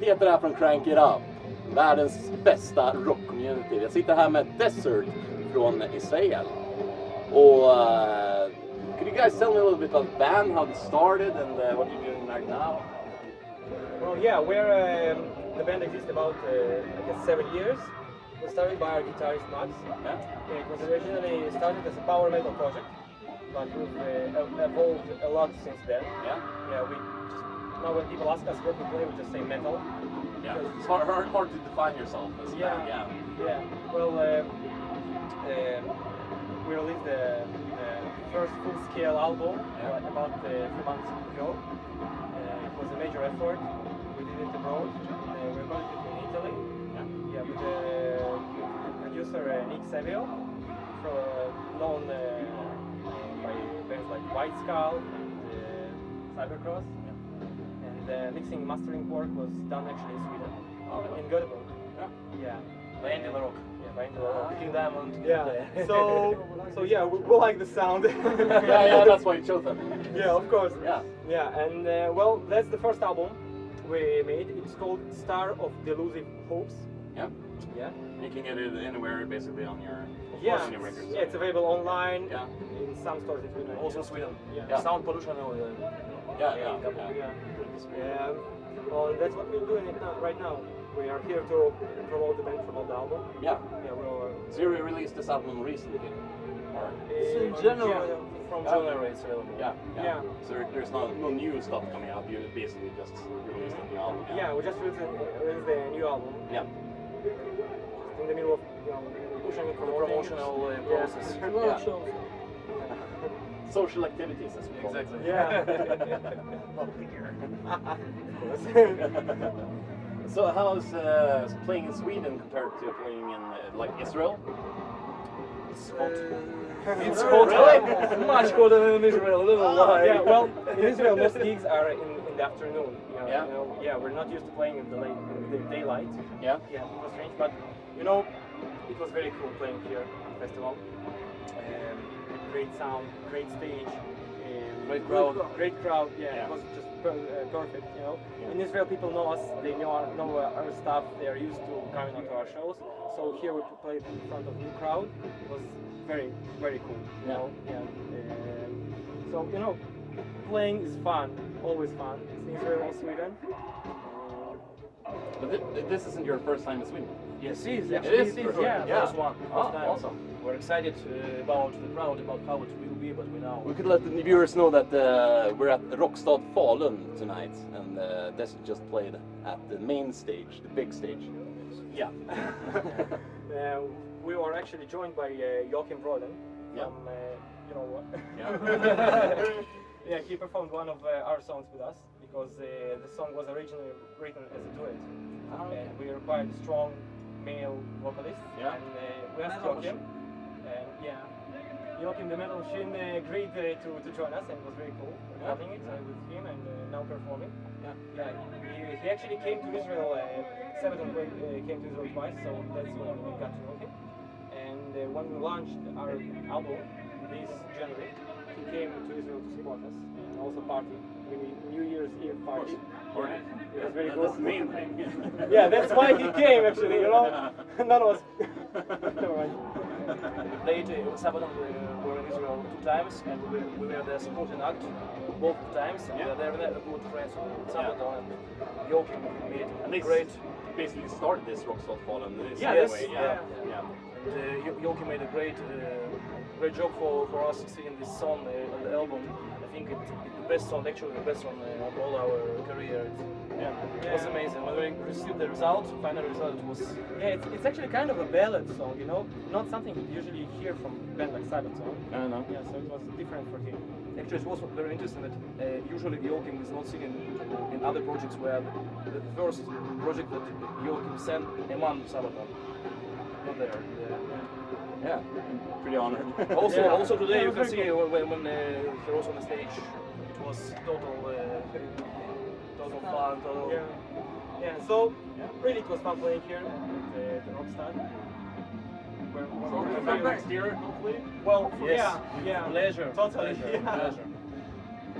Peter här från Crank It Up. Världens bästa rockcommunity. Jag sitter här med Desert från Israel. Och uh, could you guys tell me a little bit about the band, how it started and uh, what you're doing right now? Well, yeah, we're um, the band exists about uh, I guess seven years. We started by our guitarist Max. Yeah. It was originally started as a power metal project, but we've uh, evolved a lot since then. Yeah? Yeah, we when people ask us what we play, we just say metal. Yeah. It's hard, hard, hard to define yourself as Yeah. band. Yeah. Yeah. Well, um, um, we released the uh, first full-scale album Yeah. uh, about uh, three months ago. Uh, it was a major effort. We did it abroad. Uh, we recorded it in Italy. Yeah. Yeah, with the producer uh, Nick Savio, from, uh, known uh, by bands like White Skull and uh, Cybercross. The mixing and mastering work was done actually in Sweden, Oh, in Göteborg. Yeah. Yeah. By Andy LaRocque. Yeah, by Andy LaRocque. King Diamond. Yeah. So, so yeah, we, we like the sound. yeah, yeah, that's why you chose them. yeah, of course. Yeah. Yeah, and uh, well, that's the first album we made. It's called Star of Delusive Hopes. Yeah. Yeah. You can get it anywhere basically on your, Yeah. records. Yeah, it's available online. Yeah. In some stores in Sweden. Also in Sweden. Yeah. Yeah. Sound pollution. Uh, Yeah, yeah, yeah. Yeah. Yeah. Well, and that's what we're doing now, right now. We are here to promote the band, promote the album. Yeah. Yeah, we're. So you released this album recently? Or? Uh, in general, yeah. from Yeah. January it's available. Yeah, yeah. Yeah. So there's no, no new stuff coming out. You basically just released a new album. Yeah, we just released, released the new album. Yeah. in the middle of you know, pushing it The promoting it. promotional uh, Yeah. process. Yeah. Social activities as we call it. Exactly. Yeah. Not here. Of course. So how's uh, playing in Sweden compared to playing in uh, like Israel? It's hot. It's It's hot. hot. Much colder than in Israel. I don't know why. yeah, well, in Israel, most gigs are in, in the afternoon. You know, Yeah. You know, yeah, we're not used to playing in the, late, in the daylight. Yeah. Yeah, it was strange, but you know, it was very cool playing here at the festival. Um, great sound, great stage. Um, Great good crowd. Great crowd, yeah, Yeah. it was just per, uh, perfect, you know. Yeah. In Israel, people know us, they know our, know our stuff, they are used to coming onto our shows. So here we played in front of new crowd. It was very, very cool, you Yeah. know. Yeah. Um, so, you know, playing is fun, always fun. It's in Israel or Sweden. But thi- this isn't your first time in Sweden. Yes, It is, It actually, is it is, yeah. yeah. First one. Oh, time. awesome. We're excited uh, about the crowd, about how it will be, but we know. We could let the viewers know that uh, we're at Rockstad Falun tonight, and uh, Desert just played at the main stage, the big stage. Yeah. Uh, we were actually joined by uh, Joakim Brodén Yeah. from, uh, you know what? Yeah. yeah, he performed one of uh, our songs with us because uh, the song was originally written as a duet. Ah, okay. And we required a strong male vocalist. Yeah. And uh, we asked Joakim. And yeah, Joakim the metal machine uh, agreed uh, to, to join us and it was very cool. Yeah. Having it uh, with him and uh, now performing. Yeah. Yeah, he, he actually came to Israel, uh, Sabaton came to Israel twice, so that's when we got to know him. And uh, when we launched our album this January, he came to Israel to support us and also party. We New Year's Eve party. Or- It was very Yeah, cool. That's main thing. Yeah, that's why he came actually, you know? None of us. Never mind. We played uh, Sabaton, we were in Israel two times, and we were, we were the supporting act both times. And Yeah. we are there very good friends with Sabaton and Joakim made And a they great. basically started this Rockstad Falun this Yeah, way. yes, yeah. yeah. yeah. And, uh, Joakim made a great, uh, great job for, for us singing this song uh, on the album. I think it, it's the best song, actually the best song uh, of all our career. It, Yeah. it was amazing. When we received the result, final result was Yeah, it's, it's actually kind of a ballad song, you know? Not something you usually hear from band like Sabaton. I know. Yeah, so it was different for him. Actually, it was very interesting that uh, usually Joakim is not singing in other projects where the first project that Joakim sent a man Sabaton. Not there. Yeah. Yeah, pretty honored. Also, Yeah. also today Yeah, you can very see when, when uh, he was on the stage, it was total, uh, total fun, total. Yeah. Yeah, so really it was fun playing here at uh, the Rockstar. Where- So where we'll we come feel- back here, hopefully. Well, Yes. yeah, yeah. Pleasure. Totally, Pleasure. yeah. Pleasure.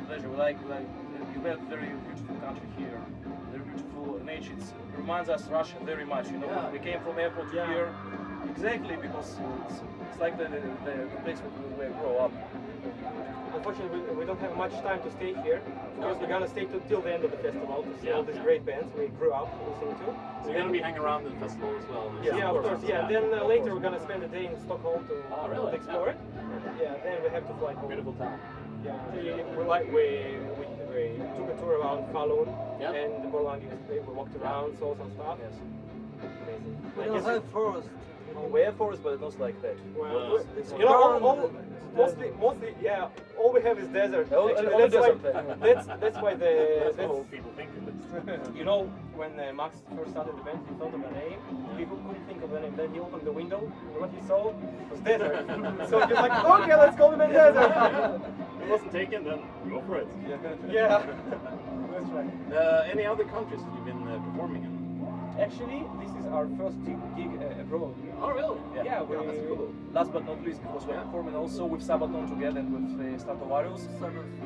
Pleasure. We like, we like you met very beautiful country here, very beautiful nature. It reminds us Russia very much. You know, Yeah. we came from airport to Yeah. here exactly because it's, it's like the, the, the, the place where we grow up. Unfortunately, we, we don't have much time to stay here because we're gonna stay to, till the end of the festival to see Yeah. all these great bands we grew up listening to. So you're gonna be hanging around the festival as well. Yeah, of course. Yeah. Then uh, later we're gonna spend a day in Stockholm to, Oh, really? to explore it. Yeah. Then we have to fly home. Beautiful town. Yeah. We, we like we, we, we took a tour around Falun Yeah. and the Borlänge. We walked around, saw some stuff. Yes. Amazing. We I don't guess- have forest. We have forest, but not like that. Well, you know, all, all, mostly, mostly, yeah. All we have is desert. All- Actually, only that's why- That's that's why the That's that's, what people think of it. you know when uh, Max first started the band, he thought of a name. He cou- couldn't think of a name. Then he opened the window, and what he saw was desert. so he's like, okay, let's call the band desert. it wasn't taken, then go for it. yeah, that's right. Uh, any other countries that you've been uh, performing in? Actually, this is our first gig, gig uh, abroad. Oh, really? Yeah, we, that's cool. Last but not least, because we're Yeah. performing also with Sabaton together and with uh, Stratovarius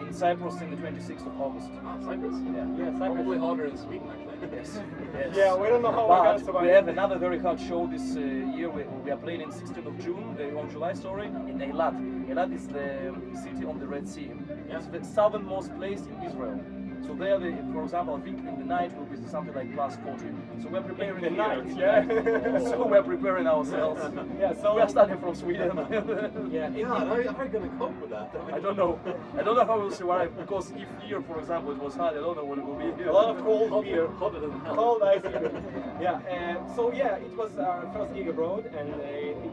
in Cyprus in the 26th of August. Ah, Cyprus. Yeah. Yeah, Probably Cyprus. hotter than Sweden, actually. Yes. yes. Yeah, we don't know how we're gonna But survive. we have another very hard show this uh, year. We, we are playing in 16th of June, uh, on July, sorry, in Eilat. Eilat is the city on the Red Sea. It's the southernmost place in Israel. So there, the, for example, I think in the night will be something like plus 40. So we're preparing the here. night, yeah. so we're preparing ourselves. Yeah, so we are starting from Sweden. yeah, Yeah, how are you gonna cope with that? I don't know. I don't know how we'll survive because if here, for example, it was hard, I don't know what it will be. a lot of cold Hotter, beer. hotter than hell. Cold ice. yeah. Um, so yeah, it was our first gig abroad, and uh,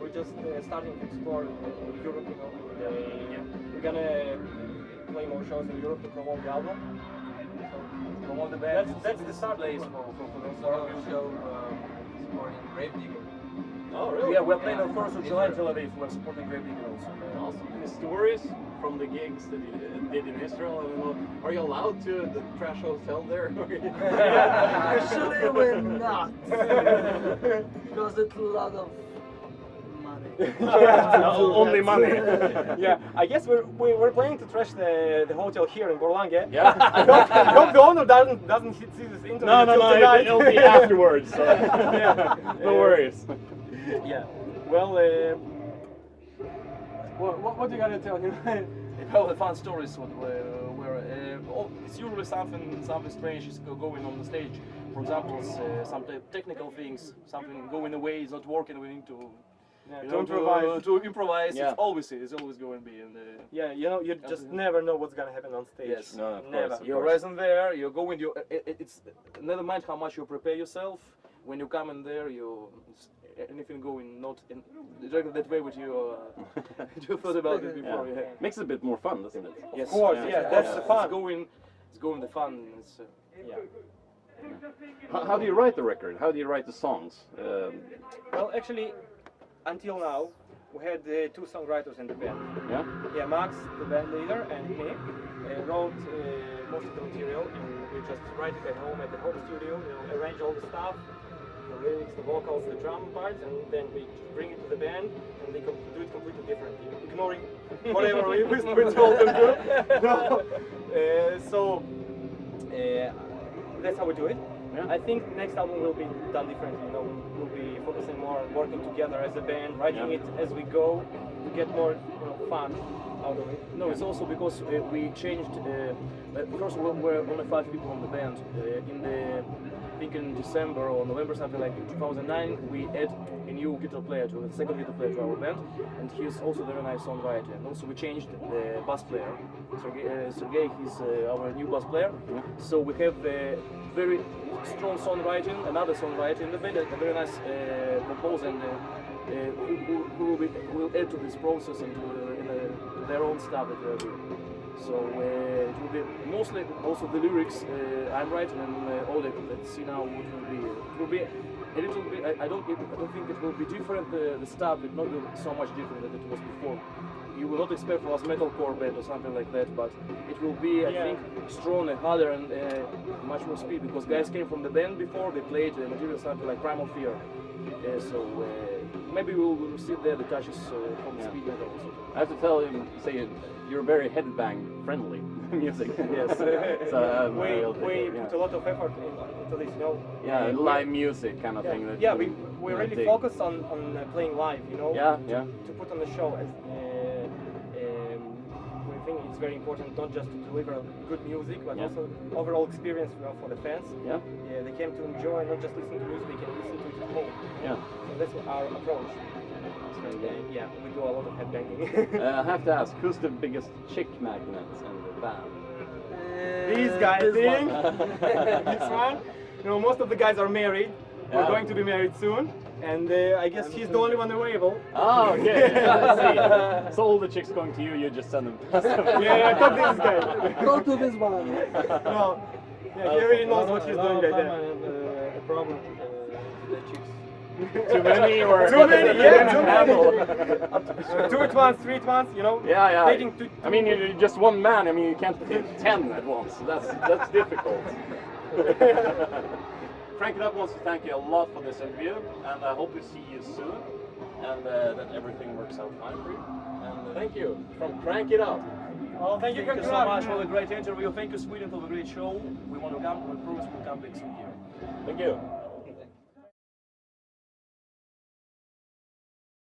we're just uh, starting to explore uh, Europe. You know, uh, we're gonna play more shows in Europe to promote the album. From all the That's that's the start place place. for, for, for the Sort of show um, supporting Grave Digger. Oh, really? Yeah, we're playing on 1st of July in Tel Aviv. We're supporting Grave Digger also. Awesome. Any stories from the gigs that you uh, did in Israel? I don't know. Are you allowed to the trash hotel there? Actually, we're not. because it's a lot of money. only money. yeah, I guess we're we, we're planning to trash the, the hotel here in Borlange. Yeah. I hope, I hope the owner doesn't doesn't see this interview No, no, no. tonight. It, will be afterwards. So. Yeah. no worries. yeah. Well, uh, what, what, what do you gotta tell him? Well, the fun stories what, where, where uh, oh, it's usually something something strange is going on the stage. For example, uh, some technical things, something going away, is not working. We need to, yeah, you know, improvise. To, to improvise. Yeah. It's always it's always going to be. And, uh, Yeah, you know, you just never know what's gonna happen on stage. Yes. No, of never. course, of You're present there. You're going. You. It, it- it's never mind how much you prepare yourself. When you come in there, you anything going not in exactly that way what you uh, you thought about it before. Yeah. Yeah. Makes it a bit more fun, doesn't it? Yes. Of course, yeah, that's the fun. It's going. It's going the fun. It's, uh, Yeah. How, how do you write the record? How do you write the songs? Um, Well, actually, until now, we had uh, two songwriters in the band. yeah. Yeah, Max, the band leader, and me uh, wrote uh, most of the material, and we just write it at home at the home studio. You know, arrange all the stuff, the lyrics, the vocals, the drum parts, and then we bring it to the band, and they do it completely differently, ignoring whatever we, we we told them to. No. Uh, so uh, that's how we do it. Yeah. I think next album will be done differently. You know, we'll be focusing more on working together as a band, writing Yeah. it as we go to get more you know, fun out of it. No, it's also because uh, we changed. Uh, uh, first, we were only five people on the band. Uh, in the, I think in December or November, something like 2009, we add a new guitar player to the second guitar player to our band, and he's also a very nice songwriter. And also, we changed the bass player. Sergey, uh, Sergey he's uh, our new bass player. So we have uh, very strong songwriting, another songwriter in the band, a very nice uh, composer, and uh, uh, who, who, who will, be, will add to this process and to, uh, uh, their own stuff that they're doing. So uh, it will be mostly also the lyrics uh, I'm writing and uh, all that. Let's see now what will be. It will be a little bit. I, I don't. I don't think it will be different. Uh, the stuff it not so much different than it was before. You will not expect from us metalcore band or something like that, but it will be, I Yeah. think, stronger, harder, and uh, much more speed because guys came from the band before. They played uh, material something like Primal Fear. Uh, so uh, maybe we will receive there the touches uh, from Yeah. speed metal also. I have to tell him, say you're very headbang friendly music. Yes. so, um, we we yeah. put a lot of effort into this, you know. Yeah, live music kind of yeah, thing. That yeah, we we really focus on on uh, playing live, you know. Yeah, yeah. To put on the show as. It's very important not just to deliver good music, but Yeah. also overall experience for the fans. Yeah, Yeah, they came to enjoy, not just listen to music, they can listen to it at home. yeah. So that's our approach. And, uh, yeah, we do a lot of headbanging. Uh, I have to ask, who's the biggest chick magnet in the band? These guys, this think? one. this one. You know, most of the guys are married. We're going to be married soon, and uh, I guess he's the only one available. Oh, okay. Yeah, see. So all the chicks going to you, you just send them past Yeah, I thought this guy. Go to this one. no, yeah, he really knows what he's doing right there. a problem with the chicks. Too many or Too many, yeah, too many. Two at once, three at once, you know. Yeah, yeah. Taking two, I mean, you're just one man. I mean, you can't take ten at once. That's that's difficult. Crank It Up wants to thank you a lot for this interview, and I hope to see you soon, and uh, that everything works out fine for you. And uh, thank you from Crank It Up. Oh, thank you, Thank you so much for the great interview. Thank you, Sweden, for the great show. We want to come. We promise we'll come back soon here. Thank you.